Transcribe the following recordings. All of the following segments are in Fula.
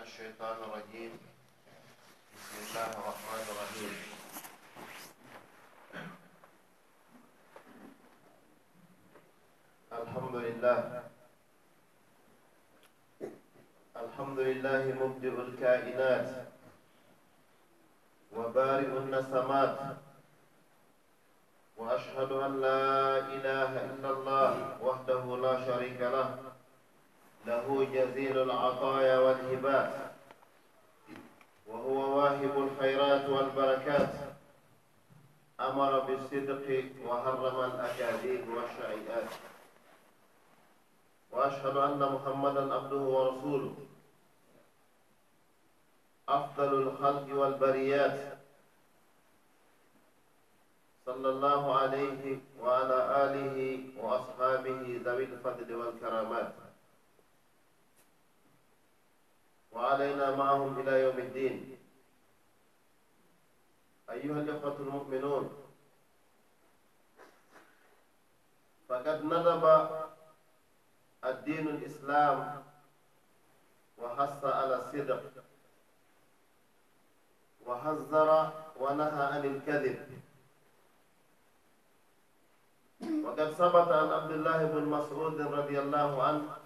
الشيطان الرجيم. بسم الله الرحمن الرحيم. الحمد لله. الحمد لله مبدئ الكائنات وبارئ النسمات. وأشهد أن لا إله إلا الله وحده لا شريك له. له جزيل العطايا والهبات وهو واهب الخيرات والبركات. أمر بالصدق وهرم الأكاذيب والشعيئات. وأشهد أن محمدا عبده ورسوله. أفضل الخلق والبريات. صلى الله عليه وعلى آله وأصحابه ذوي الفضل والكرامات. وعلينا معهم إلى يوم الدين. أيها الإخوة المؤمنون فقد ندب الدين الإسلام وحث على الصدق وحذر ونهى عن الكذب. وقد ثبت عن عبد الله بن مسعود رضي الله عنه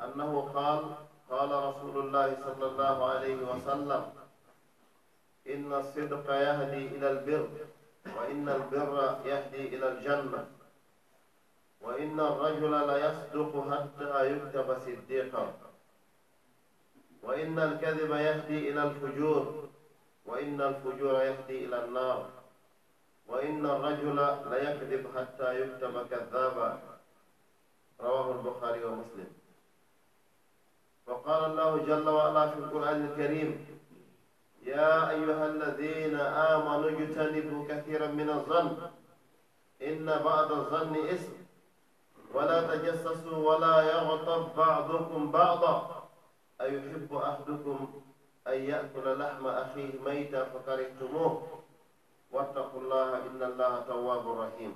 أنه قال قال رسول الله صلى الله عليه وسلم إن الصدق يهدي إلى البر وإن البر يهدي إلى الجنة. وإن الرجل ليصدق حتى يكتب صديقا. وإن الكذب يهدي إلى الفجور وإن الفجور يهدي إلى النار. وإن الرجل ليكذب حتى يكتب كذابا. رواه البخاري ومسلم. وقال الله جل وعلا في القرآن الكريم يا أيها الذين آمنوا اجتنبوا كثيرا من الظن إن بعض الظن اسم ولا تجسسوا ولا يغتب بعضكم بعضا أيحب أحدكم أن يأكل لحم أخيه ميتا فكرهتموه؟ واتقوا الله إن الله تواب رحيم.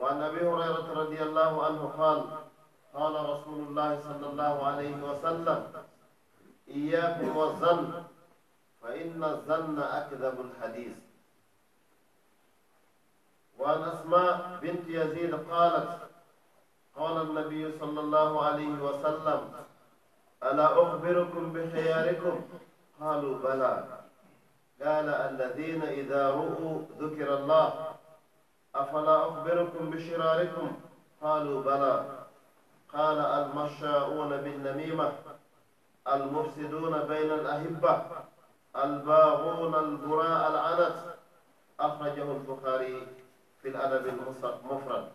وعن أبي هريرة رضي الله عنه قال قال رسول الله صلى الله عليه وسلم إياكم والظن فإن الظن أكذب الحديث. وعن أسماء بنت يزيد قالت قال النبي صلى الله عليه وسلم ألا أخبركم بخياركم؟ قالوا بلى. قال الذين إذا رؤوا ذكر الله أفلا أخبركم بشراركم؟ قالوا بلى. قال المشاؤون بالنميمة المفسدون بين الأهبة الباغون البراء العنت. أخرجه البخاري في الأدب المفرد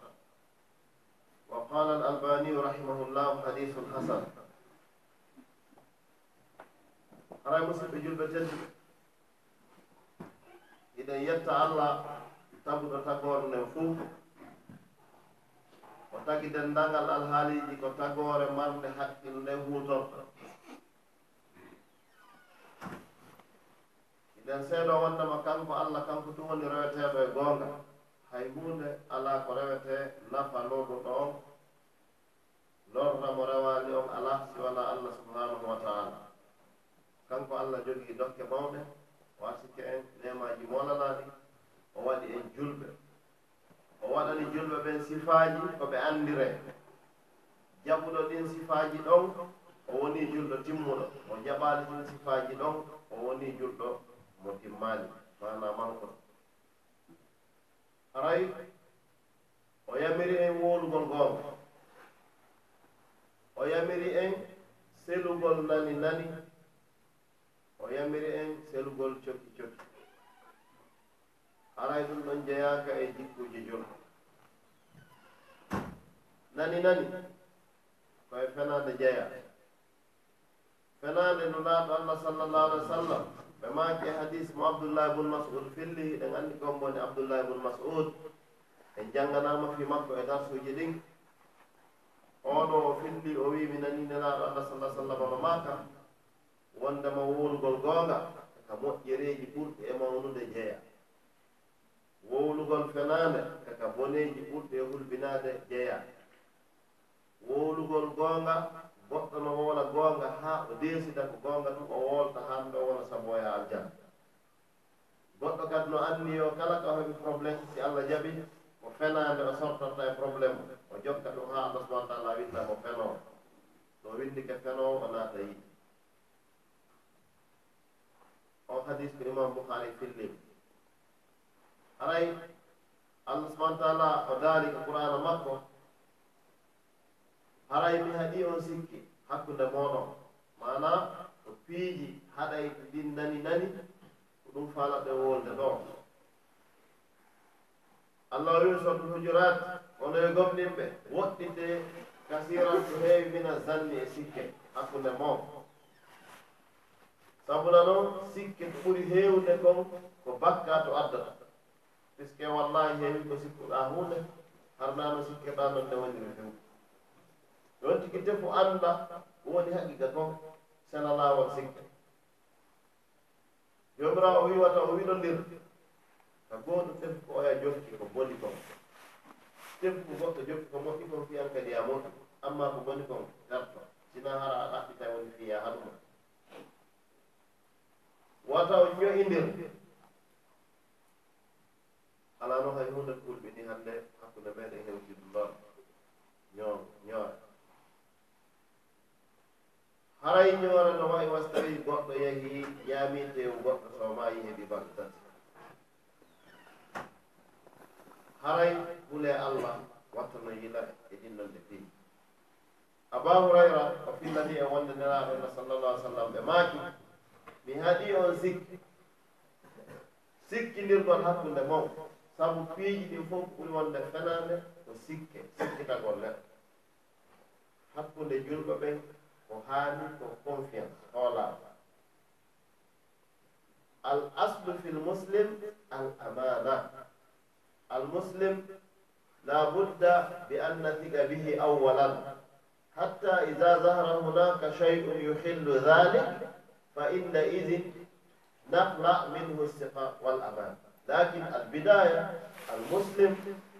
وقال الألباني رحمه الله حديث حسن. أرى مسلم بجلبة جد إذا يتعلى تبدو تكون فوق o tagi denndangal alhaaliji ko tagoore marnde haqqille huutorta. Iɗen seeɗo wondema kanko allah kanko tum woni reweteeɗo e goonga. Hay huunde alaa ko rewetee nafa lorduɗo on. Lorna mo rewaani on alaa si wonaa allah subhanahu wa taala. Kanko allah jogii dokke mawɗe o asikke en nemaaji molanaaɗi o waɗi en julɓe. o waɗani julɓe ɓen sifaaji ko ɓe anndire. Jaɓuɗo ɗin sifaaji ɗon o woni julɗo timmuɗo. O jaɓaali ɗin sifaaji ɗon o woni julɗo mo timmaali. Mana manko aray o yamiri en woolugol goonga. O yamiri en selugol nani nani. O yamiri en selugol cokki cokki aray ɗum ɗon jeyaaka e jikkuuji julɗo. nani nani? Koye fenade jeya fenade no laaɗo allah sallllahu alih wa sallam ɓe maaki e hadis mo abdoullah bun masud filli. Ɗen anndi gomboni abdoullah bun masud. En jannganama fi makko e darsuji ɗin. Oɗo o filli o wi mi nani nelaaɗo allah sallah sallam no maaka. Wondema wowlugol goonga ka moƴƴereeji ɓurɗi e mawnude jeeya. Wowlugol fenaande kaka boneeji ɓurɗi e hulbinaade jeeya. wowlugol goonga goɗɗo no woola goonga haa o deesida ko goonga ɗum o woolta haa ɗo wona saboya aljanna. Goɗɗo kadi no anndi yo kala ka hoɓi probléme si allah jaɓi o fenaande o sortorta e probléme o jokka ɗum haa allah subahana taala winna mo fenoo. No winndi ke fenoo o naata yi o hadis ko imam bouhari fillim aray allah subahana taala o daari ko qur'ana makko haray mi haɗi on sikki hakkunde mooɗon mana o piiji haɗay ɗin nani nani ko ɗum faalaɓe wolde ɗo allah wi sodu hujurat ono e gomɗinɓe woɗɗite kasiran ko heewi mina zanni e sikke hakkunde moom. Sabuna noon sikke ko ɓuri heewde kon ko bakka to addata puisque wallahi heewi ko sikkuɗa hunde harnano sikkeɗa non nde woniri fewu ɗon tigi defu annda woni haqiqa kon sena laawol sikka jomira o wiwata o wiɗondir ka gooto tefko oya jokki ko boni kon. Tefku goɗɗo jokki ko moƴƴi kon fiyan kadi ya moƴƴi amma ko boni kon garto. Sina hara a ɗaɓɓita woni fiya haɗuma wata o ño'indir alano hay hunde kulɓini hannde hakkunde meɗen e hewtidullah. Ñoo ñoore haray ñoorano way was tawi goɗɗo yahi ñaami tew goɗɗo somayi heɓi balɗe tati haray hule allah watta no yila e ɗinnonde feewi aba hurayra o fillani e wonde nelaɗono sallallah sallam ɓe maaki mi haɗi on sikki. Sikkindirgol hakkunde maw sabu piiji ɗin fof ɓuri wonde fenande ko sikke sikkitagol neɗɗo hakkunde julɓe ɓen ko haani ko confiance hoolaaɓa al aslu fi l muslim al amana al muslim la budda bi an nathiqa bihi awalan hatta ida zahara hunaka shay'un yuhillu dhalik fa inna idin نقلع منه الثقة والأمان لكن البداية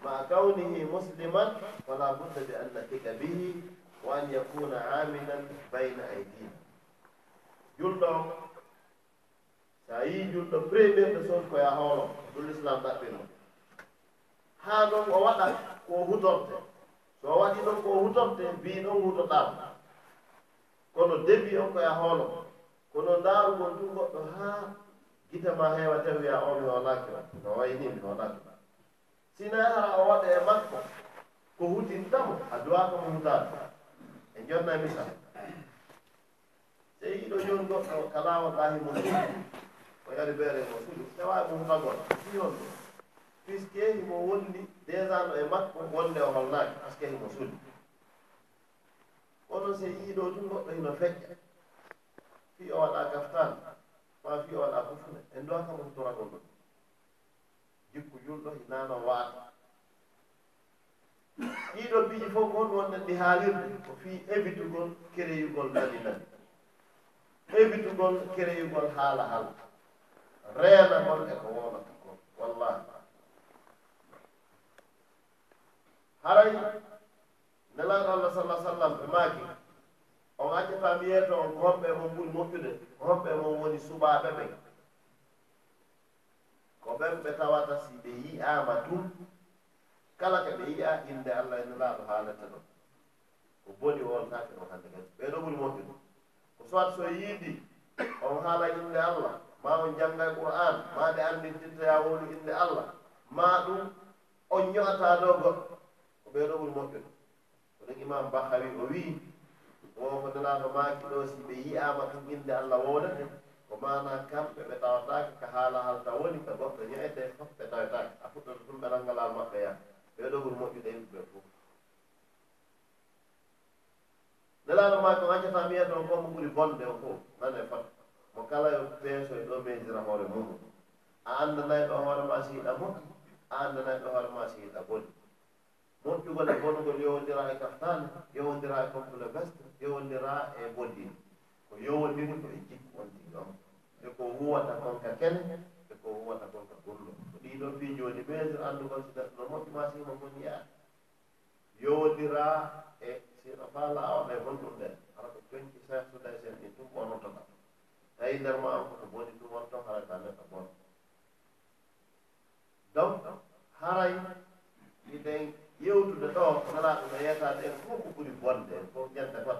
ma مع musliman fala budda bi an نثق bihi wa an yakuna amilan bayna aydina julɗo sa yi julɗo premiére de chose koye hawlo ɗum l'islam ɗaɓɓinmo haa ɗon o waɗa ko hutorte so o waɗi ɗon ko hutorte mbi ɗon hutoɗaama kono debi on koya hawlo kono ndaarugol ɗum goɗɗo haa gite ma heewa tew wiya o mi hoolaaki ma no wayni mi hoolaaki sina hara o waɗa e makko ko hutintamo a duwaka mo hutaade e jonna misal sey yiɗo joni goɗɗo kala wallahi mo o yari beere mo sudu tawa mo hukagol ɗiyon ɗo puisque himo wondi déjà ɗo e makko wonde o holnaaki par ce que himo sudi kono so yiiɗo tun goɗɗo hino feƴƴa. Fi o waɗa gaftan ma fi o waɗa fofune en dowa kam on tora ɗon jikku julɗo hinano waata ɗiɗo piiji fof ko hon wonɗen ɗi haalirde ko fii évitugol kereyugol nani nani. Évitugol kereyugol haala haala. Reenagol e ko wonata kon wallahi haray nelaaɗo allah sallah sallam ɓe maaki on accata mbiyeeto on ko homɓe mon ɓuri moƴƴude ko homɓe mon woni suɓaaɓe ɓe ko ɓen ɓe tawata si ɓe yi'aama tun kala ko ɓe yiya inde allah ene laaɗo haalata ɗon. Ko boni woltaake ɗon hannde kadi. Ɓeeɗo ɓuri moƴƴude ko soit so yiidi on haala inde allah ma on jannga e qur'an ma nde anndintintoya wolu inde allah ma ɗum on ño'ata ɗo goɗɗo ko ɓeeɗo ɓuri moƴƴude ko ɗum imam bahawi o wii won ko nanaaɗo maaki ɗo si ɓe yi'aama kam inde allah woodate ko mana kamɓe ɓe tawataake ko haala halta woni ko goɗɗo ño'ete fof ɓe tawetaake. A fuɗɗoto ɗum ɓe ranngalal maɓɓe yaha ɓeɗo wuro moƴƴude yimɓeɓe fof nelaɗo maa ko accata miya toon fof mo ɓuri bonde o fof nane fat mo kala yo peeso e ɗo mesira hoore mumum a anndanayi ɗo hoore ma si moƴƴi a anndanayi ɗo hoore ma sihiɗa boni. Moƴƴugol e bonugol yowondira e kaftane yowondira e complet veste yowondira e boddi ko yowondiri ko e jikku on tigi on e ko huwata konka kene ko wona kon ka gonɗo ko ɗiɗo fiijoji ɓeyde anndu kon sida no moƴƴima sima kon yaha yowodira e sino faala awaɗa e gonɗum ɗen hara ko jonki sarsuɗa e sen ɗi tum ɓonotoɗa tawi nder ma an koto boni tum wonto hara ka neɗɗo bon donc haray iɗen yewtude ɗo nana ɗum e yetade en fof ko ɓuri bonde en fof ñande fat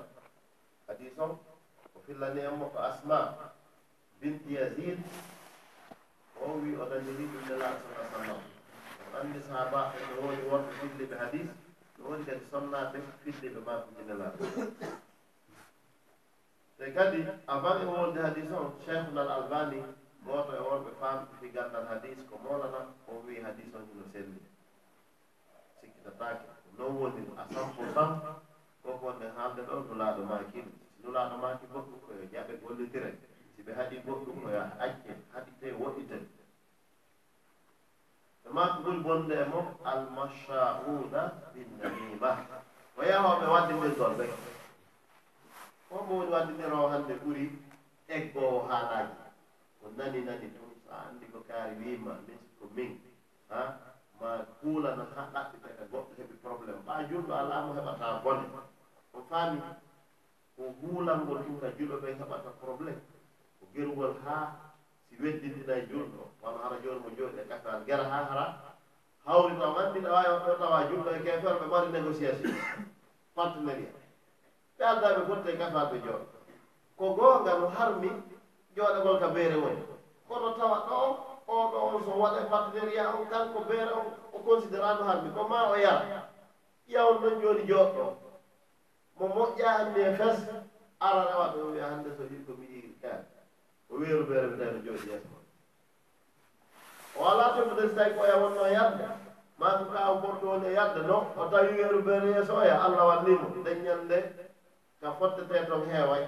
kadi son ko fillani en mo ko asma binti yasid o wi o jogii ɓiɓɓe laa sala sallam. Oɗo anndi sahabaɓe no woodi wonɓe fidde ɓe hadis no woodi kadi sonnaɓe fidde ɓe maa te kadi avant e wolde hadis on cheikhunal albani gooto e wonɓe faamɓe fi ganndal hadis ko molana o wi hadis on hino selli. Sikkitataake. Non woni a cent pour cent koko wonde haalde ɗo nulaaɗo maakiɗo nulaaɗo maaki fof ko e jaɓe gollitire. si ɓe haɗi goɗɗum no yo acce haɗite woɗiten. E ɓe makdul bonde e mum almashauna binnamima o yahoɓe waddidirgol ɓe ko mo woni waddidiro hannde ɓuri eggowo haalaji ko nani nani tun so a anndi ko kaari wima min ko min ha? Ma kuulana ha ɗaɓɓite e goɗɗo heɓi probléme. Ɓa julɗo alaa mo heɓata bone. O faami ko huulangol tun ka julɗo ɓe heɓata probléme. gerugol haa si weddinndina e julɗo. Wano hara jooni mo jooɗi e kattan gera ha hara. Hawri taw anndi ɗa waawi ɗo tawa julɗo e keefere ɓe mari négociation. Partenariat ɓe addaɓe fotte e kattan ɓe jooɗo ko goonga no harmi jooɗagol ka beere woni. Kono tawa ɗo on ɗo on so waɗe partenariat on kanko beere on o considérano harmi. Ko ma o yara? Ƴewn ɗon jooni jooɗɗo. Mo moƴƴa anndi e fes ara rewa ɗo wiya hannde so hirko mi yiiri kaari. o weeru beere mi tawi jooɗi yeeso. O ala tembo de so tawi ɓoya wonno yarde ma ko kaw gorɗo woni e yarde non o tawi weeru beere yeeso oya allah wallimo leññande ka fottete toon heeway.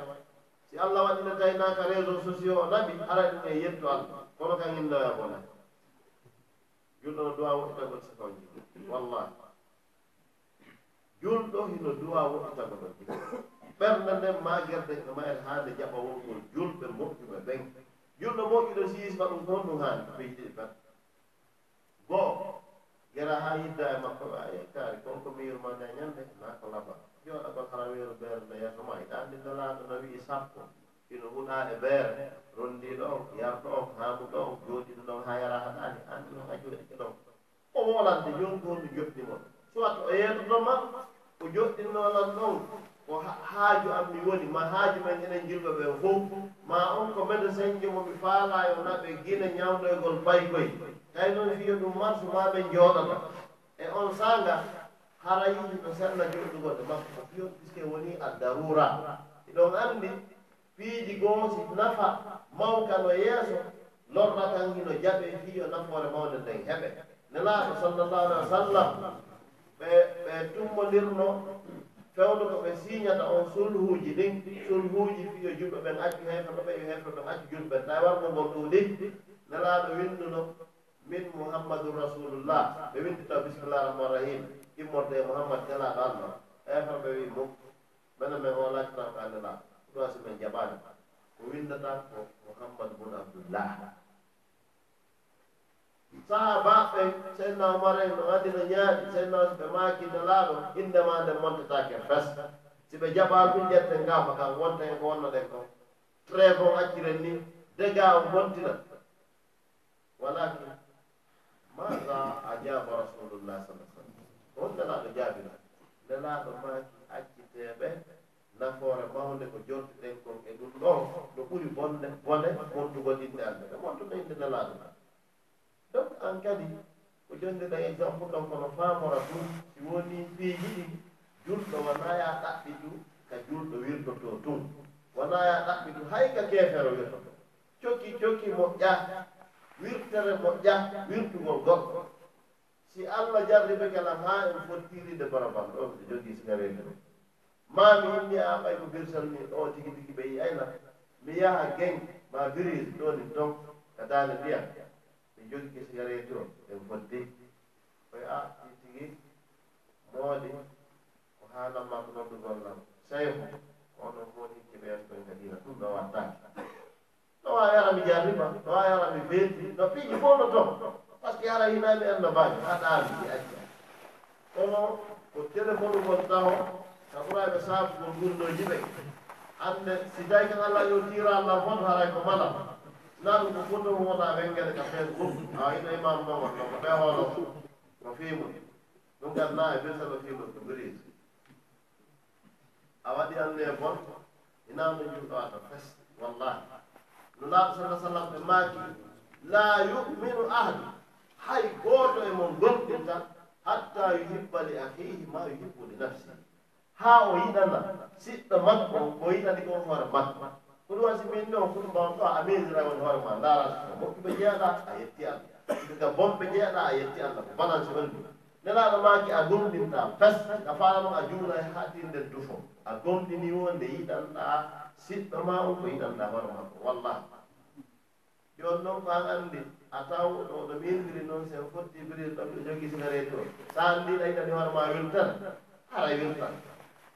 Si allah waɗino tawnaka réseau sociaux o naɓi ara e ɗum e yettu allah kono kan innoya bona e julɗo no duwa woɗitagol sifon jiɗi wallahi julɗo hino duwa woɗitagol o jiɗi ɓernde nden maagerde ene maari haande jaɓa wonkon julɓe moƴƴuɓe ɓen. Julɗo moƴƴuɗo siisma ɗum toon ɗum haani e ɓe yiɗi pat goo gera haa yidda e makko ɓe aye kaari konko miiru ma nde ñande naa ko laba jooɗa ko hara weeru beere nde yeeso ma iɗaandi ndelaaɗo no wi'i sappo. Ino huɗaa e beere ronndii on yarɗo on haamuɗo on jooɗiɗo ɗon haa yara haɗaani anndi ɗon a jooɗike ɗon. O wolande jonko honɗo joɗɗimon soit o yeetoto ma o joɗɗinnoolan ɗon ko haaju am mi woni ma haaju men enen jilɓe ɓe fof ma on ko médecin ji mo mi yo e na ɓe gila ñawdoygol e baykoye tawi noon fiyo ɗum marsu ma ɓe jooɗata e on sanga hara yimɓe ɓe senna joɗɗugolde makko ko fiyon puisque woni a darura iɗon anndi piiji goosi nafa mawka no yeeso lorra kan hino jaɓe fiyo nafoore mawde nden heɓe. Nelaaɗo sallallahu alih wa sallam ɓe ɓe tummodirno fewdo ko ɓe siñata on sulhuuji ɗin sulhuuji fiyo julɓe ɓen accu heefano ɓe yo heefno ɓen accu julɓe tawi wargo ngol ɗo ɗi nelaaɗo winduno min mouhammadou rasulullah ɓe windita bisimillah rahman rahim immorde e mouhammad nelaaɗo allah heefano ɓe wi mum mene men o laccanam ko annela ɗoasi men jaɓaani. Ko windata ko mouhammad bun abdoullah sahaba ɓen seydna omar en no adi no ñaaɗi seydna ɓe maaki no laaɗo indema nde montetake e fes. Si ɓe jaɓaa ɗum ƴetten ngaafa kam wonta hen ko wonno ɗen ko. Trevon acciren ni dega montina walakin maga a jaaba rasulullah sala sallam. On nelaaɗo jaabina nelaaɗo maaki acciteeɓe nafoore mawnde ko jortiten kon e ɗum ɗo no ɓuri bonde bone montugol inde allah ɓe montuɗo inde nelaaɗo ma donc an kadi ko jondeɗa exemple ɗon kono faamora ɗum si woni peeji ɗin julɗo wona ɗaɓɓitu ka julɗo wirtoto tun. Wonaya ɗaɓɓitu hay ka keefero wirtoto. Cokki cokki moƴƴa wirtere moƴƴa wirtugol goɗɗo. Si allah jarribe kala ha en fottiride barabal ɗo ɓe jogii sigareede ɗum mami inni a ɓay ko birsal ni ɗo tigi tigi ɓe yi ayna mi yaha geng ma birise ɗoni ton ka daane mbiyan jogii so o e foddi. Koye a ɗi tigi moodi ko haalan ma ko noon gollam seyho ono footi kiɓeen koye kadina ɗum ɗo wattaki ɗo waawi ara mi jarrima ɗo waawi ara mi feeti no piiji fof no ton par ce que ara hinaani en no baaji ha ɗaami ɗi acca kono ko téléphone ngol taho kaɓuraaɓe saabu saabugol gurnoji ɓe annde si tawi kan allah yo tiira allah fon haray ko mala naanu ko foti mo wota ɓen ka feen fof. A ino imam ma wonno ko ɓe hoolo ko fiimu ɗum gat naa e birsa no fiimu ko brise a waɗi anne bon inaamno e julɗo ata fes wallahi no laaɓo sala sallam ɓe maaki la yuminu ahadu hay gooto e mon gonɗin tan hatta yuhibba li ahihi ma yuhibbu li nafsi haa o yiɗana siɗɗo makko ko yiɗani ko hoore makko. kono wasi min ɗo koɗum mbawɗo a mesira woni hoore ma ndaarata ko moƴƴuɓe jeeɗa a yetti allah. Ka bomɓe jeeɗa a yetti allah. Ko balance wonɗi nelaɗo maaki a gomɗinta pes a faala a juuna e haɗɗinde dufo. A gomɗini wo nde yiɗanɗa siɗɗo ma o ko yiɗanɗa hoore ma ko wallah jooni noon ko an anndi a taw ɗo ɗo mindiri noon sen fotti biril ɗo mbiɗo jogii sigaret o so anndi ɗa yiɗani hoore ma wirtere hara wirtan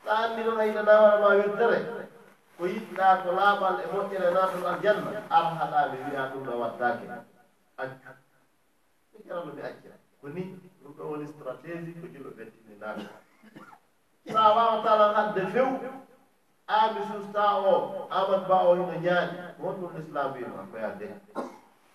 so anndi noon a yiɗana hoore ma wirtere ko yiɗɗa ko laaɓal e moƴƴere naatol aljanna ara haɗa mi wiya ɗum ɗo waddake accu mi jarano mi accira ko ni ɗum ɗo woni stratégie ko julo ɓettini naata sa wawatalan hadde few aami susta o amad ba o hino ñaaɗi won ɗum l'islam wima ko yadde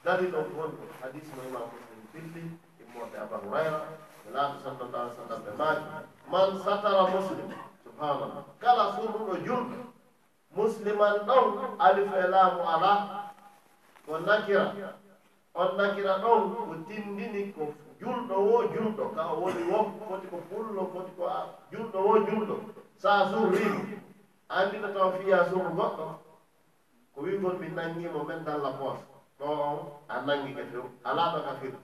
dalil o ko wonko hadis no imam muslim filli immorde e aba hurayra ɓe laato sallallah alih sallam ɓe maaki man satara muslim subhanallah kala sunuɗo julɓe. musliman ɗon alif e laamu ala. Ko nakira on nakira ɗon ko tindini ko julɗo wo julɗo. Ka o woni wo foti ko pullo foti ko julɗo wo julɗo. Sa surrima anndi no taw fiya suru goɗɗo ko wigol mi nangimo men dalla poos. Ɗo on a nangi ke few alaa ɗo ka fir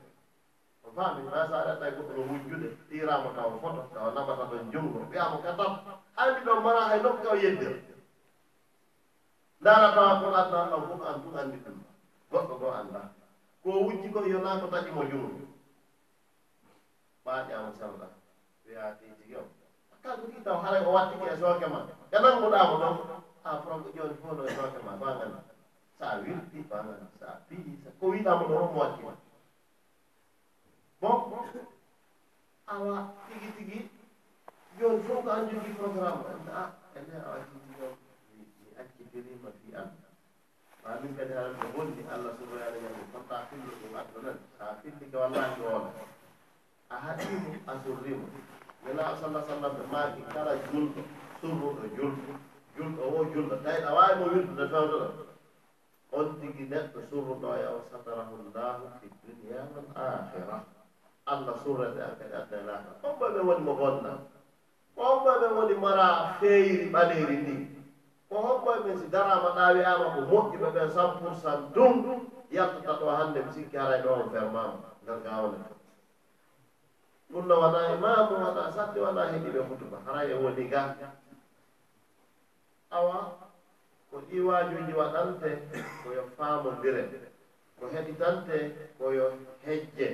o faami ma sa aɗa ɗay goɗɗo no wujjude ɗirama taw foto tawa naɓata ɗon jungo wiyamo ka tap. Anndi ɗo mara hay nokka kaw yeddir daarata kon adna ɗan fof an fof anndi ɗum goɗɗo ɗo annda ko wujji ko yonaa ko taƴi mo jumu ɓaaƴaama sarda wiyaati tigi o kanko tigi taw haray o wattike e sooke ma e nannguɗaamo ɗon a pronko jooni fof ɗo e sooke ma to anganna so a wirti to anganna so a piyi ko wiɗaamo ɗo omo wakkima bon awa tigi tigi jooni fof ko an jogii programme a ele awa terima fi an mamin kadi haran ko wondi allah subahana yallah kotta fillo ɗum addo nan. Sa fillike wallahi oona. A haɗimo a surrimo nela sallah sallam ɓe maaki kala julɗo surruɗo julɗo. Julɗo wo julɗo. Tawi a wawi mo wildude fewdoɗo on tigi neɗɗo surruɗo e o satarahu llahu fi dunia wal akhira allah surrete an kadi addanaka on ɓoɓe woni mo gonna on ɓoɓe woni mara feeyiri ɓaleri ndi. ko hokkoye men si darama ɗaawi ama ko moƴƴuɓe ɓen cent pourcent dum yaltata ɗo hannde mi sikki haray ɗo on fermama nder gawne ɗum no wona imamu wona satti wona heɗiɓe hutuba haray e woni ga. Awa ko iwajuji waɗante koyo famodire ko heɗitante koyo hejje.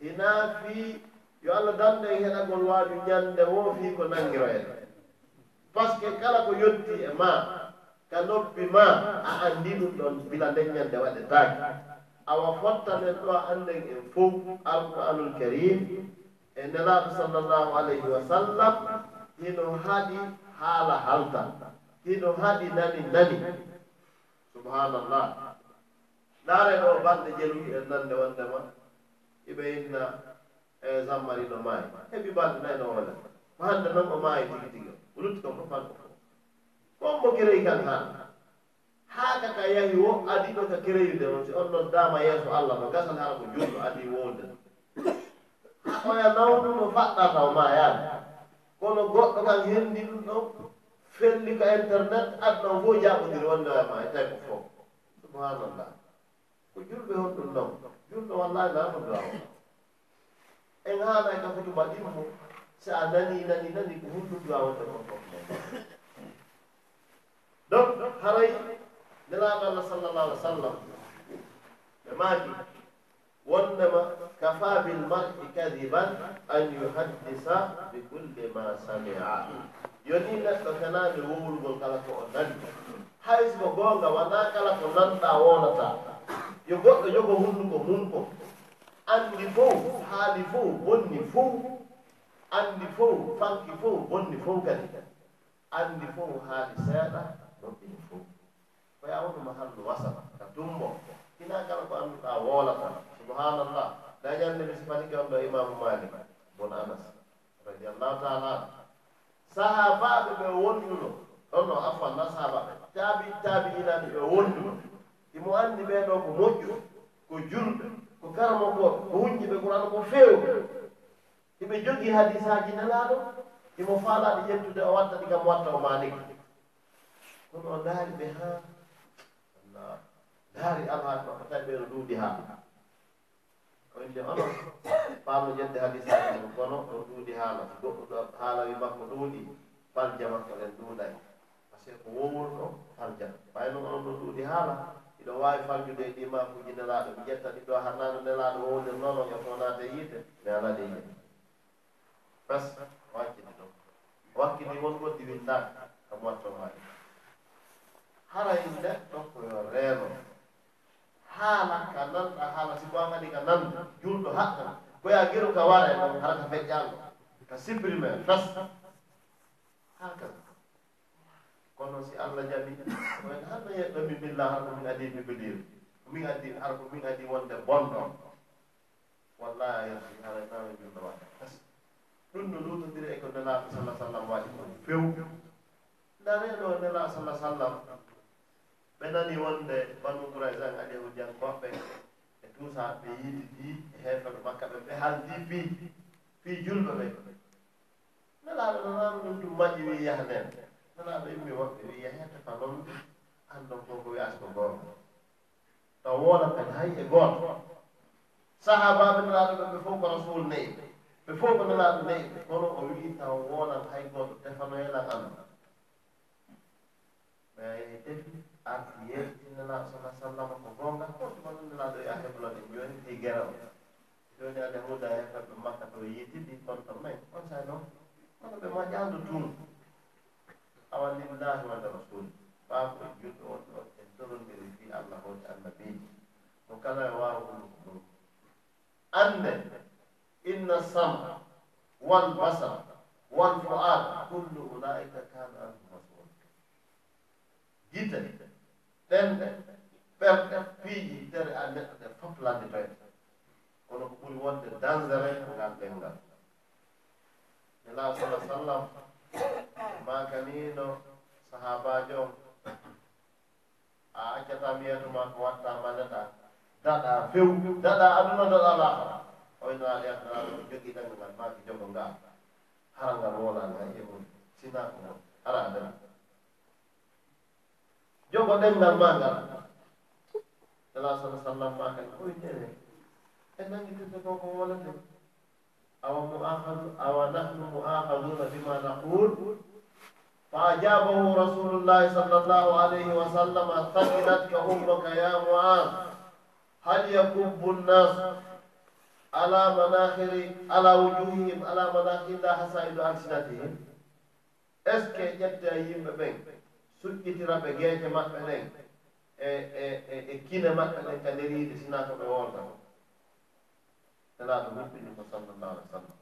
Hina fi yo allah dande heɗagol waaju ñande wo fi ko nangiroyede par ce que kala ko yetti e ma ka noppi ma a anndi ɗum ɗon bila leññande waɗetaake awa fottanen ɗo annden en fof alqur'anul karim e nelaaɗo sallllahu alayhi wa sallam hino haɗi haala halta hino haɗi nani nani. Subhanallah ndaare ɗo balɗe jeluɗi en nande wondema iɓe inna e zammarino maayi. Heɓi balɗe nayi no wole ko hannde noon o maayi tigi tigi ulunti kam ɗum fanko kon mo kereyi kan ha haaka ka yahi wo adi ɗo ka kereyirde on si on ɗon daama yeeso allah no gasal hara ko julɗo adi wowde oya nawɗu no faɗɗa taw ma yaade. Kono goɗɗo kan henndi ɗum ɗon felli ko internet adɗon fof jaɓodiri wondema e tawi ko fof. Subhanallah. Ko julɓe hon ɗum ɗon. Julɗo wallahi nanodowa en haanay ka fotu mbaɗima fof. si a nani nani nani ko hulludu a wonde kon fof. Donc haray nelaaɗo allah sallallah alih w sallam ɓe maaki wondema kafa bilmari kadiban an yuhaddisa bi kulli ma samia. Yoni neɗɗo kenani wowrugol kala ko o nani. Hayso goonga wona kala ko nanɗa wonata yo goɗɗo jogo hunduko mum ko. Andi fof haali fof bonni fof anndi fof fanki fof bonni fof kadi. Anndi fof haali seeɗa noɗɗini fof. Ko yawonuma hallu wasata ka tumbo hina kala ko annduɗaa woolata. Subhanallah dañande mi sifanike on ɗo imamu malik bon anas radiallahu taala an sahabaɓe ɓe wonduno. Ɗon o afwan na sahabaɓe taabi taabi inaɓe ɓe wonduno. Imo anndi ɓeeɗo ko moƴƴu ko julɓe ko karamo ko ko hunjiɓe qouran ko feewi iɓe jogii hadisaji nelaaɗo imo faalaɗe ƴettude o watta ɗigam watta o maaliki kono o ndaari ɓe haa allah ndaari alhaali makko tawi ɓeeno no duuɓi haa. Oyde onon paamo ƴedde hadisaji mum kono o duuɗi haala goɗɗo haalawi makko ɗuuɗi farja makko ɗen ɗuuɗay par ce que ko wowurɗo farja. Ɓayno onon ɗo ɗuuɗi haala iɗo waawi farjude e ɗimakuji nelaaɗo. Mi ƴetta ɗiɗo harnaaɗo nelaaɗo wowde noon e fonaade yiite mi alaade yiite. bas o ɗo ɗon o hakkini wongo diwinnaa kam watto maaɗi haray yimɓe koyo reeno haala ka nanɗa haala si ko an ka nan julɗo haɗɗa koya gero ka wara e ɗon hara ka feƴƴango ka supprime tas haka kono si allah jaɓi oen hanno yeɗɗo mi billa har ko min adi bibilir min addi har ko min adi wonde bonɗo wallahi hara nawe julɗo waɗa tas ɗum no luutondiri e ko nelaaɗo sallah sallam waɗi kon few. Ndareɗo nelaaɗo sallah sallam ɓe nani wonde banu bouraisan aɗe hujjankoɓɓe e tuusa ɓe yiidi di e heefeɗo makka ɓe ɓe haldi fii fii julɓe ɓe. Nelaaɗo nanaano ɗum ɗum maƴƴi wii yaha nen nelaaɗo immi woɓɓe wii yahete fa noon anndon ko ko wiyaata ko gooto taw woona kadi hay e gooto sahaa baaɓe nelaaɗo ɓe ɓe fof ko rasul nayi ɓe fof ko nelaaɗo nayi kono o wii taw woonan hay gooto defanoyla am. Mi defi arti yeeti sala sallama ko gonga hoto kono nelaaɗo yo e heblode joni fi gera o. E Jooni ala huuda hefaɓe makka to yitidi kono to may on sa noon kono ɓe ma ƴaando tuum awa lillahi walla rasuli والبصر والفؤاد kullu ulaika kana anhu مسؤول gite ɗen ɓerɗe piiji tere a neɗɗo ɗe fof ladde toye kono ko ɓuri wonde dangere ngal ɗengal nelaa sala sallam makanino sahabajo on a accata miyatuma ko watta ma daɗa few daɗa aduna daɗa laahara koyno ala yatana ɗo jogii ngal maaki jogo ngaa hara ngal wonaa e ngal e mum sinaako ngal ala adana jogo ɗengal ma ngal. Ala sala sallam maakal koytene e nanngitinde kon ko wonande awa muahadu awa nahnu muahaduna bima naqul فأجابه رسول الله صلى الله عليه وسلم ثقلتك أمك يا معاذ هل يكب الناس ala manahiri ala wujuhihim ala manahirda hasaido alsinatihim. Est ce على مناخر على وجوههم على مناخر لا حسائد e kine maɓɓe ɗen ka بجيج sina كينا ɓe كنريد o بورنا ثلاثة ko صلى alih w sallam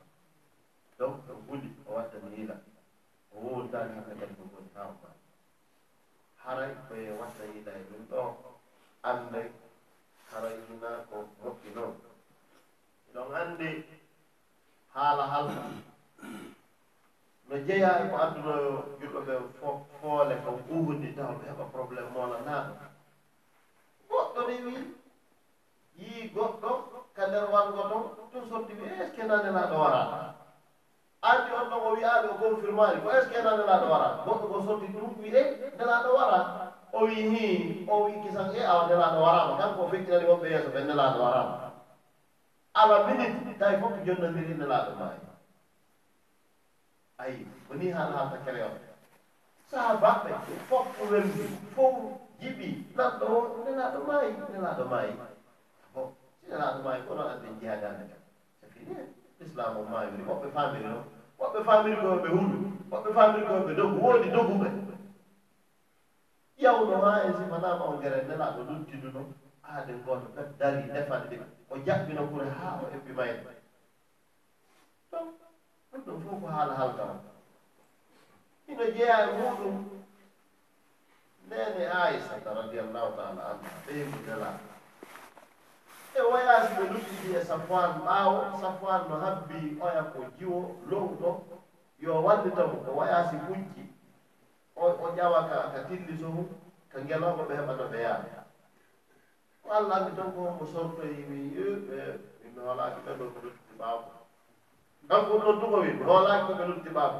donc to guli o watta mi o o wowtani hakkagal ko goni hawma haray koye watta yiila e ɗum ɗo ande haray hina ko moƴƴi noon. donc anndi haala halka. No jeyaa e ko addunoyo julɗo ɓe foole ko ɓuundi taw ɓe heɓa probléme moola naa goɗɗo ne wii yii goɗɗo ka nder wango ton tun sotti wi est ce que nane naaɗo waraɗa anndi on ɗon o wiyaaɓe o confirmari ko est ce que nane naaɗo goɗɗo ko sotti ɗum wi eh, e nelaaɗo wara o wi hi o wi kisan e eh, awa nelaaɗo waraama. Kanko o feƴƴinani wonɓe yeeso ɓe nelaaɗo waraama. ala minute tawi fof ko jonnondiri innelaaɗo maayi. Ayi woni haala haalta kele on saha baɓɓe fof ko welndi fof jiɓi nanɗo o nelaaɗo maayi nelaaɗo maayi. Bon si nelaaɗo maayi kono adde jihadande kam so fini islam o maayiri woɓɓe famiri noon woɓɓe famiri ko ɓe hundu woɓɓe famiri ko ɓe dogu woodi doguɓe yawno ha e sifanama on gere nelaaɗo luttidu noon hade gooto dari defande ɗe o jaɓɓino kure haa o hebbima en donc ɗum ɗum fof ko haala halgama ino jeeya e muɗum nene aissata radiallahu taala anha ɓeymu nelaa e voyage ɓe luttiɗi e safoan ɓaawo safoan no habbi oya ko jiwo lowɗo yo wallitamo ko voyage gunki o ƴawa ka ka tilli sohu ka ngelooɓo ɓe heɓa no ɓe yaade ko allah anndi tan ko omo sortoyi e mi e mi hoolaaki ɓeɗo ko luttiɗi baabo kan ko tuko wi mi hoolaaki ko ɓe lutti baabo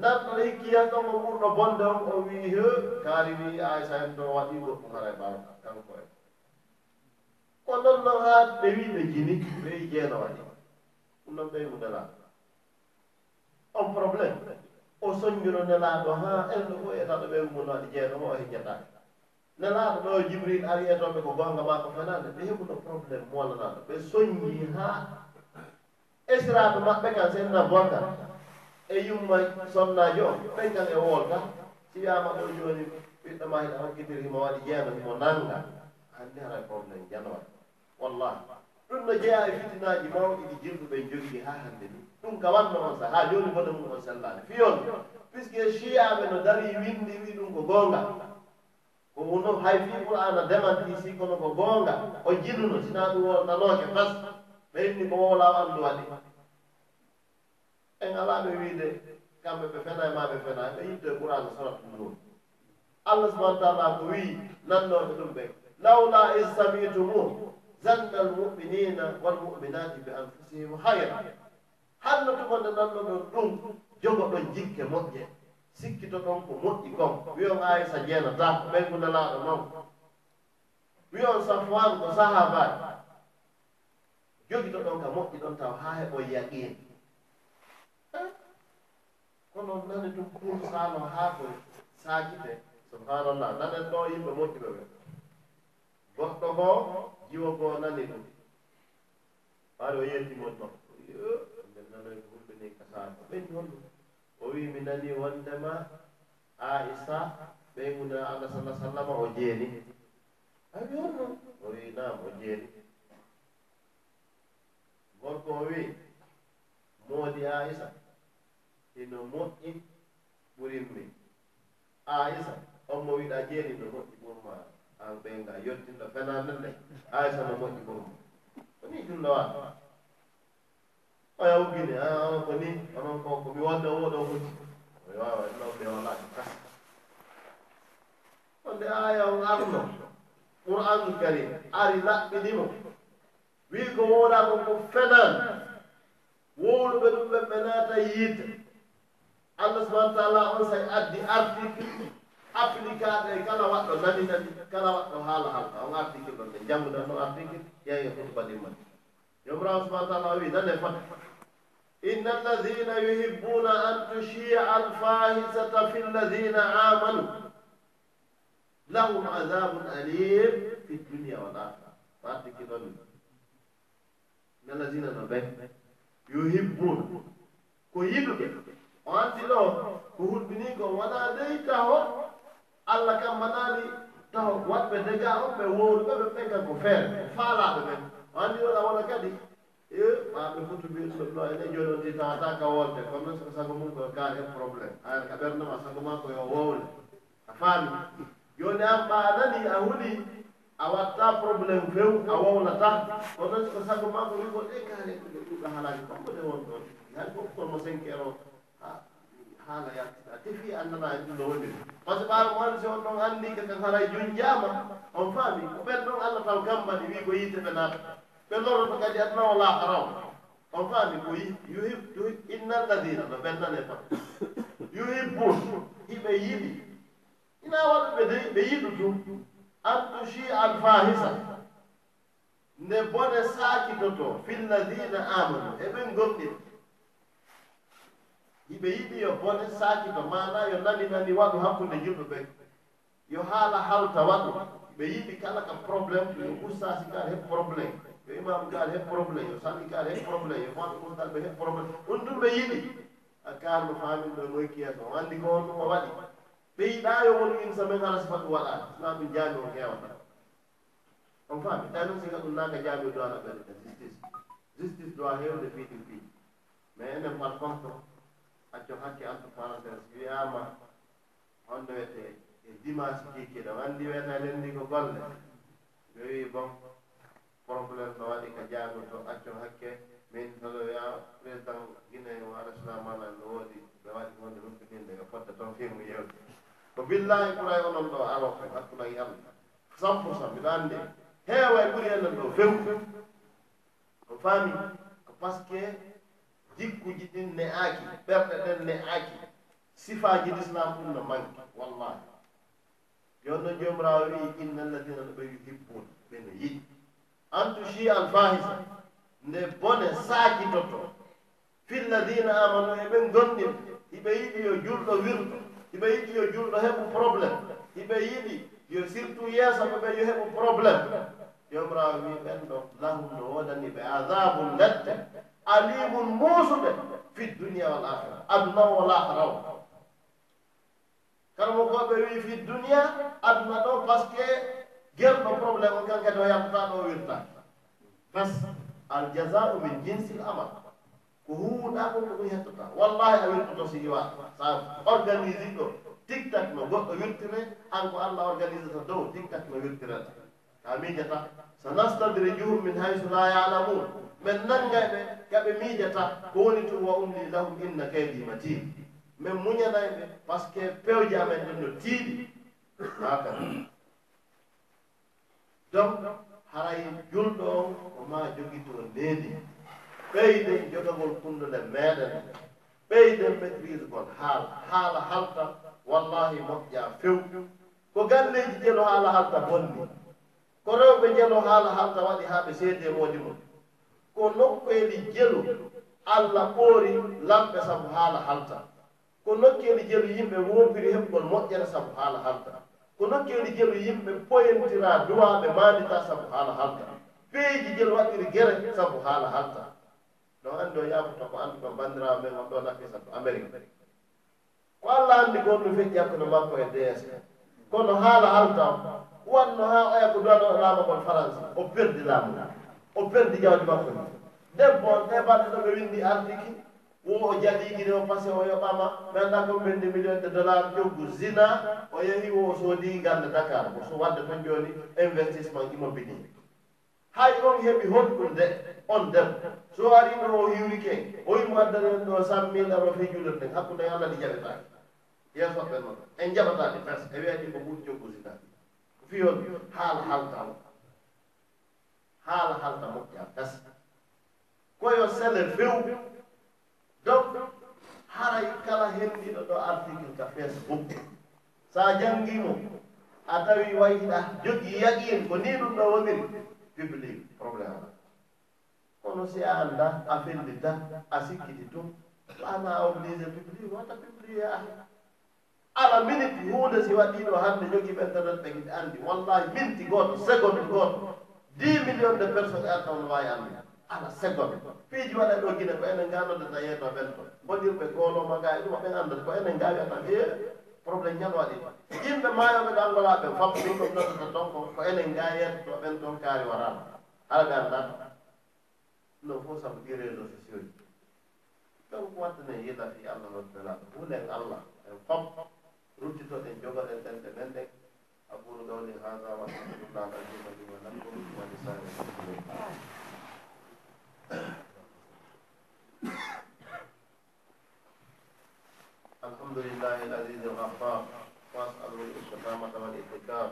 nanɗon hikkiyan ɗon o ɓurɗo bonde on o wii he kaari wi aysa en ɗo waɗi gorko hara e baabo kanko en. Ko ɗon noon haa ɓe wi ɓe jini ɓe wi jeeno waɗi. Ɗum noon ɓe wi mo nelaaɗo on probléme o soññuno nelaaɗo haa elɗo fof e taɗo ɓe wimono waɗi jeeno mo o hijjataake nanaɗo ɗo jibril ari etoɓe ko gonga ma ko fanande ɓe heɓuno probléme molanaɗo ɓe soññi haa esiraɓe maɓɓe kan seydna bocar e yumma sonnaji o ɓen kan e wolta si wiyama ɗo joni ɓiɗɗo ma hiɗa hakkitiri himo waɗi jeeno himo nanga hande hara probléme janowa wallahi ɗum no jeeya e fitinaji mawɗi ɗi jirɗuɓe jogui ha hande ni. Ɗum ka wanno on saaha ha joni bone mum on sellani fiyon puisque chiyaɓe no dari windi wi ɗum ko gonga ko mum hay fi qur'ana demanti si kono ko goonga o jinnuno sina ɗum wolnanooke pas ɓeyni ko wowlaa anndu waɗi. En alaaɓe wiide kamɓe ɓe fena e maa ɓe fena ɓe yitto e qur'ana sorat ɗum noon. Allah subahana taala ko wii nannooɓe ɗum ɓe lawla is samitumum zanna almuminina walmuminati bi anfusihim hayra hanno tugonde nanno ɗon ɗum jogo ɗon jikke moƴƴe. sikkito ɗon ko moƴƴi kon. Wiyon aysa jeenata ko ɓen noon. Wiyon safoan ko sahabaji jogito ɗon ka moƴƴi ɗon taw haa heɓo yaqin eh? kono nane ɗum kursaano haa ko saakite. Subhanallah nanen ɗo yimɓe moƴƴiɓe ɓe goɗɗo goo jiwo goo nani ɗum. Ɓaari o yeltimo ɗon nde nanoy ko hulɓe ni ka saako. Ɓenni honɗum o wi mi nani wondema aisa ɓeyguna allah sala sallama o jeeni. Awi holno o wi nam o jeeni. Gorko o wi moodi aisa ino moƴƴi ɓurinmi aisa on mo wiɗa jeeni no moƴƴi ɓurma an ɓeyga yottinɗo fenanande aisa no moƴƴi ɓurma oni jullowa oya uggini a ko ni onon ko komi wonde oɗo huti mi wawa noɓe walaki kas wonde aya on arno qur'anul karim ari laɓɓinimo wi ko wowlako ko fenan wowluɓe ɗum ɓe ɓe naata yiide allah subahana taala on say addi article applicaɗe kala waɗɗo nani nani kala waɗɗo haala halka on article ɗon ɓe janngudan ɗon article ƴeewe hutba ɗimman yomrawo subahana taala o wi يمرأة سبحانه inna ويدن إن an tushia alfahisata fi الفاحشة amanu lahum آمنوا alim fi dunia wal akhira والآخرة فأنت inna إن no ɓe yuhibbun ko yiɗuɓe o anti ɗo ko hulɓini ko wona dey taho allah kam manani taho watɓe dega on ɓe wowruɓe ɓe ɓen kan ko feere ko faalaɓe ɓen andiroɗa wona kadi e maɓe fotu mbiɗum ɗo ene joni on titata ka wolde comme noon soko sago mum koyo kaal hen probléme ayata ka e ɓerdema sago ma koyo wowle a faami. Joni an ɓaanani a huuli a watta probléme few a wowlata. Kono noon soko sago ma ko wiko ɗe kaale koɗe ɗuɗa haalaji kamɓone won ɗon hay fof kono senkeer o haala yartita. Tefi annana e ɗum ɗo woniri par ce que ɓaaro wonde si on ɗon anndi ka kan haray e joni jaama on faami. Ko ɓen ɗon allah taw gam wi ko yiite ɓe naata. ɓe ɓellorɗo kadi adnawo lahara o on faami ko yuhib inna alladina no ɓennane fa yuhibbun hiɓe yiɗi. Ina waɗa ɓe de ɓe yiɗu tum an tushi alfahisa nde bone saakitoto filladina amanu eɓen gomɗi hiɓe yiɗi yo bone saakito mana yo nani nani waɗu hakkunde yimɓe ɓe. Yo haala halta waɗu. Ɓe yiɗi kala ka probléme yo ustasi kala heɓ probléme yo imam kaal heen probléme yo sanni kaal heen probléme yo fatu kontal ɓe heen probléme ɗum ɗum ɓe yiɗi. A kaalno faaminɗo ɗo moye kiyeto o anndi ko on ɗum o waɗi. Ɓe yiɗaa yo won insa men ala sifa ɗum waɗaani sina ɗum jaami o heewata on faami tawi noon sika ɗum naaka jaami do ana ɓerɗe justice justice doit heewde fiiɗin fii mais enen par contre acco hakke entre parentése wiyaama honno wiyete e dimanche kiikiiɗo anndi wiyata lenndi ko golle. Yo wii bon. probléme no waɗi ko jaamirto acco hakke. Min toloya président guine o alaslamana no woodi ɓe waɗi wonde rumpitinde ɓe fodde toon fimu yewde ko billahi ɓuray onon ɗo alo hakkunay allah. Cent pour cent mbiɗa anndi heewa e ɓuri enen ɗo few o faami ko par ce que jikkuji ɗin ne aaki ɓerɗe ɗen ne aaki sifaji l'islam ɗum no manque wallahi joni noon joomirawo wi inna alladina no ɓe yuhibbun ɓe no yiɗi. an tushi alfahisa nde bone saakitotto filladina amanu eɓe gonɗi hiɓe yiɗi yo julɗo wirɗo hiɓe yiɗi yo julɗo heɓu probléme hiɓe yiɗi yo surtout yeeso ɓeɓe yo heɓu probléme yomrawo wi ɓen ɗo lahum no wodani ɓe adabum ledde alimum muusuɓe fi dunia wal ahira aduna wal ahira o karmo koɓe wi fi dunia aduna ɗo par ce que gerɗo probléme kan kadi o yaltata ɗo wirta. Bas aljasau min jinsil amal. Ko hummuɗa ko ko ɗum hettata. Wallahi a wirtoto si iwa sa organise ɗo. Tic tac no goɗɗo wirtire an ko allah organisata dow tic tac no wirtirata ka miijata so nastadrijuhum min haysu la yalamun. Min nanngay ɓe kaɓe miijata ko woni tum wa umli lahum inna kaydi matin. Min muñanayɓe par ce que pewje amen ɗen no tiiɗi. Haka donc haray julɗo o ma maa jogito leydi ɓeyden jogagol kundude meeɗen. Ɓeyden maitrise gol haala haala halta wallahi moƴƴa few. Ko galleji jelo haala halta bonni. Ko rewɓe jelo haala halta waɗi haa ɓe seede moodi mum ko nokkoeli jelu allah ɓoori lamɓe sabu haala halta. Ko nokkeeli jelu yimɓe woopiri heɓgol moƴƴere sabu haala halta. ko nokkeeli jelu yimɓe poyentira duwaɓe maanita sabu haala halta. Peeji jelu waɗiri gere sabu haala halta. No anndi o yaafuta ko anndi ɗo banndiraaɓe men on ɗo nafisa to amérique ko allah anndi gonɗo feƴƴi hakkude makko e ds. Kono haala halta wanno haa oya ko duwano o laama kon france o perdi laamu. O perdi jawdi makko ni. Debbo on heɓaɗe ɗo ɓe winndi artiki mo o jalliɗiɗi o passé o yoɓama ganda ko mendi million de dollar joggu zina o yehi o soodi ganda dakar o so wadde tan jooni investissement immobilier hay on heɓi honɗum de on debbo so arino o hiwrike o yimo addana ɗo cent mille ar o fijude nden hakkude e allah ɗi jaɓetaake yeesoɓe noon en jaɓataɗi presque e wiyaɗi ko ɓuuri joggu zina. Fiyon haala haltamo haala halta moƴƴa pes koyo sele few donc haray kala hendiɗo ɗo article ka facebook. So a janngimo a tawi wayiɗa jogi yaqin ko ni ɗum ɗo woniri public probléme kono si a annda a felldita a sikkiti tun ana obligé public wata publie a ala minute huunde si waɗiɗo hannde jogii ɓentanat ɓe kiɗi anndi. Wallahi minti gooto seconde gooto dix million de personnes ar taw no waawi annde ala segonde piiji waɗa ɗo gine ko enen nganode tayeeto ɓen to. Bonirɓe gooloma ga e ɗuma ɓen anndata ko enen ngaawi atan e probléme ñan waɗi. Yimɓe maayoɓe ɗo angolaɓe fam ɗum ɗum noddata donc ko enen ngaayetto ɓen toon kaari warama ala ɓe anndata non fof sabu ɗi réseau sociaux ji donc wattane yiɗa fi allah waddalaa huulen allah en fam ruttitoɗen jogoɗen ɗenɗe men ɗen أقول قولي هذا وأستغفر الله العظيم لي ولكم ولسائر المسلمين الحمد لله العزيز الغفار واسأله الاستقامة والاتكام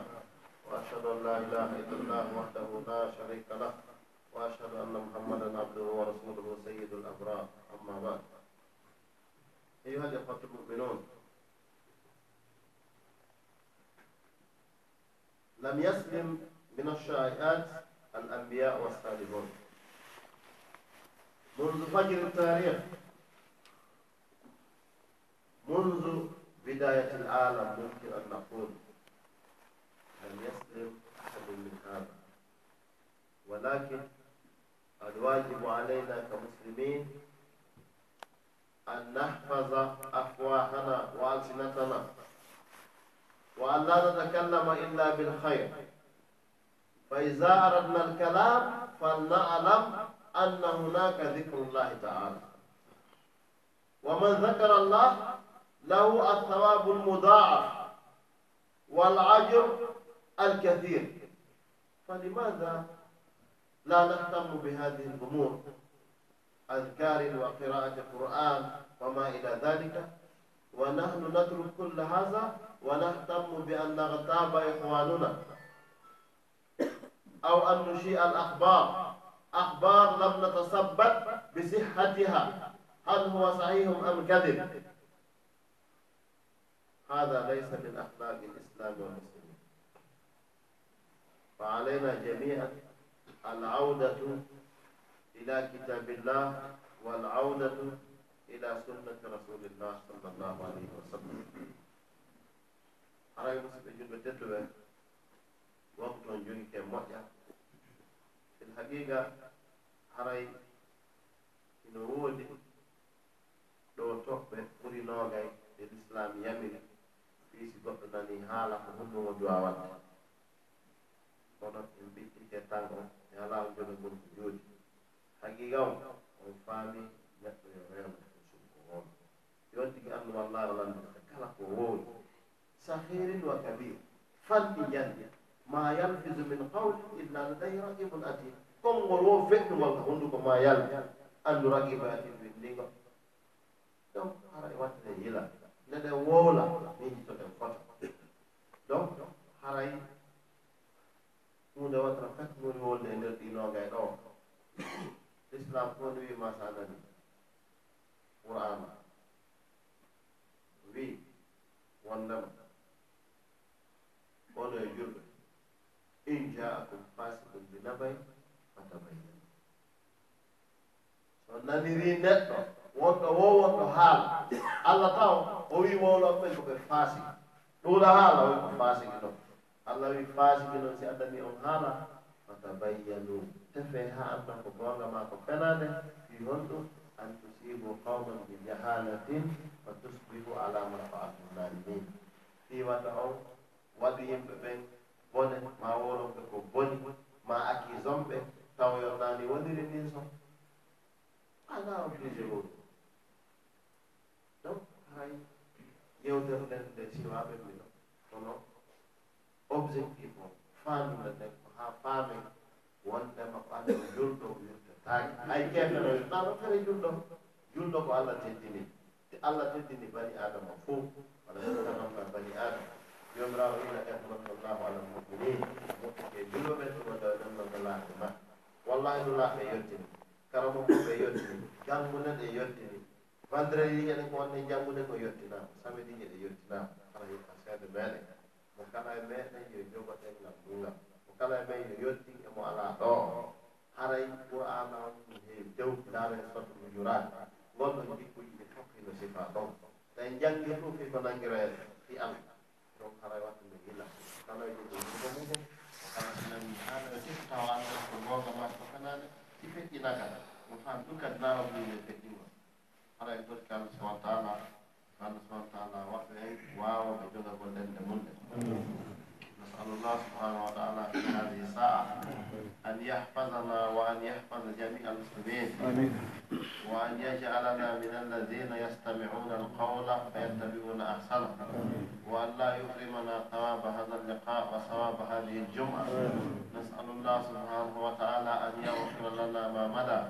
وأشهد أن لا إله إلا الله وحده لا شريك له وأشهد أن محمدا عبده ورسوله سيد الأبرار أما بعد أيها الإخوة المؤمنون لم يسلم من الشائعات الأنبياء والصالحون منذ فجر التاريخ منذ بداية العالم ممكن أن نقول لم يسلم أحد من هذا ولكن الواجب علينا كمسلمين أن نحفظ أفواهنا وألسنتنا وأن لا نتكلم إلا بالخير فإذا أردنا الكلام فلنعلم أن هناك ذكر الله تعالى ومن ذكر الله له الثواب المضاعف والعجر الكثير فلماذا لا نهتم بهذه الأمور أذكار وقراءة القرآن وما إلى ذلك ونحن نترك كل هذا ونهتم بأن نغتاب إخواننا أو أن نشيء الأخبار أخبار لم نتثبت بصحتها. هل هو صحيح أم كذب؟ هذا ليس من أخلاق الإسلام والمسلمين. فعلينا جميعا العودة إلى كتاب الله والعودة إلى سنة رسول الله صلى الله عليه وسلم. أرى يمسك جنب تتلوه وقت جنك مؤيا fil haqiqa haray ino woodi ɗo toɓɓe ɓuri noogay e l'islam yamiri fiisi goɗɗo nani haala ko hundumo duwawal. Kono en ɓiɗɗike tan o e ala on joga gon ko joodi haqiqa o on faami neɗɗo yo rewna ko sunko woon. Yontigi anndu wallahi o kala ko wowni sahirin wa kabir fanɗi yanɗi ma yalfisu min qawlin illa ladayhi raqibun atid. Konngol wo feɗɗugol ka hunnduko ma yalti anndu raqiba e atid winndingo donc hara e wattene yila. Neɗen wowla min jitoɗen fota donc haray. Hunde watara fat woni wolde e nder ɗinoga e ɗo l'islam koni wima sa nani? Qurana wi wondema. Ono e julɓe. in jaakum fasikum binabayi fatabayyan so naniri neɗɗo wonɗo wo wonɗo haala. Allah taw o wi wowlon ɓen koɓe fasiki ɗuuɗa haala wi ko fasiki ɗon. Allah wi fasiki noon si addani on haala fatabayyanu tefe ha anda ko gonga ma ko fenade fi honɗum an tusibu qawman bi jahalatin fa tusbihu ala ma fa'atum zalimin fi wata on waɗi yimɓe ɓen bone ma woronɓe ko boni ma accusonɓe taw yonnani woniri ndin son ala obligé woni donc hay yewterden nde siwaɓe mino kono objectif o faamima nden ko ha faamen wondema ko allah julɗo wirtataake hay keefenoyo ɗano fere julɗo. Julɗo ko allah teddini. Te allah teddini bani adama fof wala tanamma bani adama. jomirawo ina yahmatu llahu ala lmuminin moƴƴe julluɓe ɗumoɗo ɗemnoɗo laaɓe ma wallahi ɗum yettini karamo koɓe yettini janngude ɗe yettini vendredi yeɗe ko wonde janngude ko yettinama samedi yeɗe yettinama ala yetta seede meɗen mo kala e meɗen yo jogoɗen ngam ɗungam mo kala e men yo yetti e mo ala ɗo haray qur'ana e dew daara sotu mo jurani gonɗo jikkuji ɗi fof hino sifa ɗon tawi janggi fof hiko nanggira e fi allah donc haray wattude gila kala jogo jugo muɗum kala sinani haala sif tawa anda ko gonga ma ko kanade si feƴƴinakata mo fam ɗum kadi nawabuyde feƴƴingol haray goti kallah subahana taala kallah subahana taala waɗɓe hen wawa ɓe joga gollende munɗe نسأل الله سبحانه وتعالى في هذه الساعة أن يحفظنا وأن يحفظ جميع المسلمين آمين. وأن يجعلنا من الذين يستمعون القول فيتبعون أحسنه. وأن لا يحرمنا ثواب هذا اللقاء وثواب هذه الجمعة. نسأل الله سبحانه وتعالى أن يغفر لنا ما مدى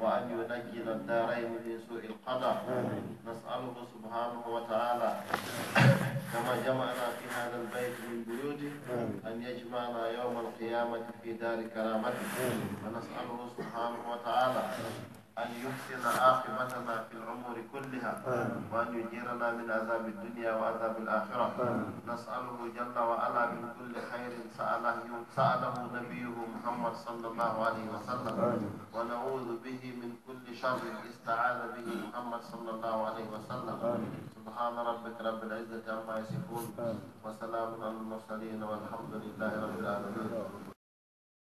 وأن ينجل الدارين من سوء القضاء. نسأله سبحانه وتعالى كما جمعنا في هذا البيت من بيوته أن يجمعنا يوم القيامة في دار كرامته. ونسأله سبحانه وتعالى أن يحسن عاقبتنا في الأمور كلها وأن يجيرنا من عذاب الدنيا وعذاب الآخرة. نسأله جل وعلا من كل خير سأله سأله نبيه محمد صلى الله عليه وسلم. ونعوذ به من كل شر استعاذ به محمد صلى الله عليه وسلم. سبحان ربك رب العزة عما يصفون. وسلام على المرسلين والحمد لله رب العالمين.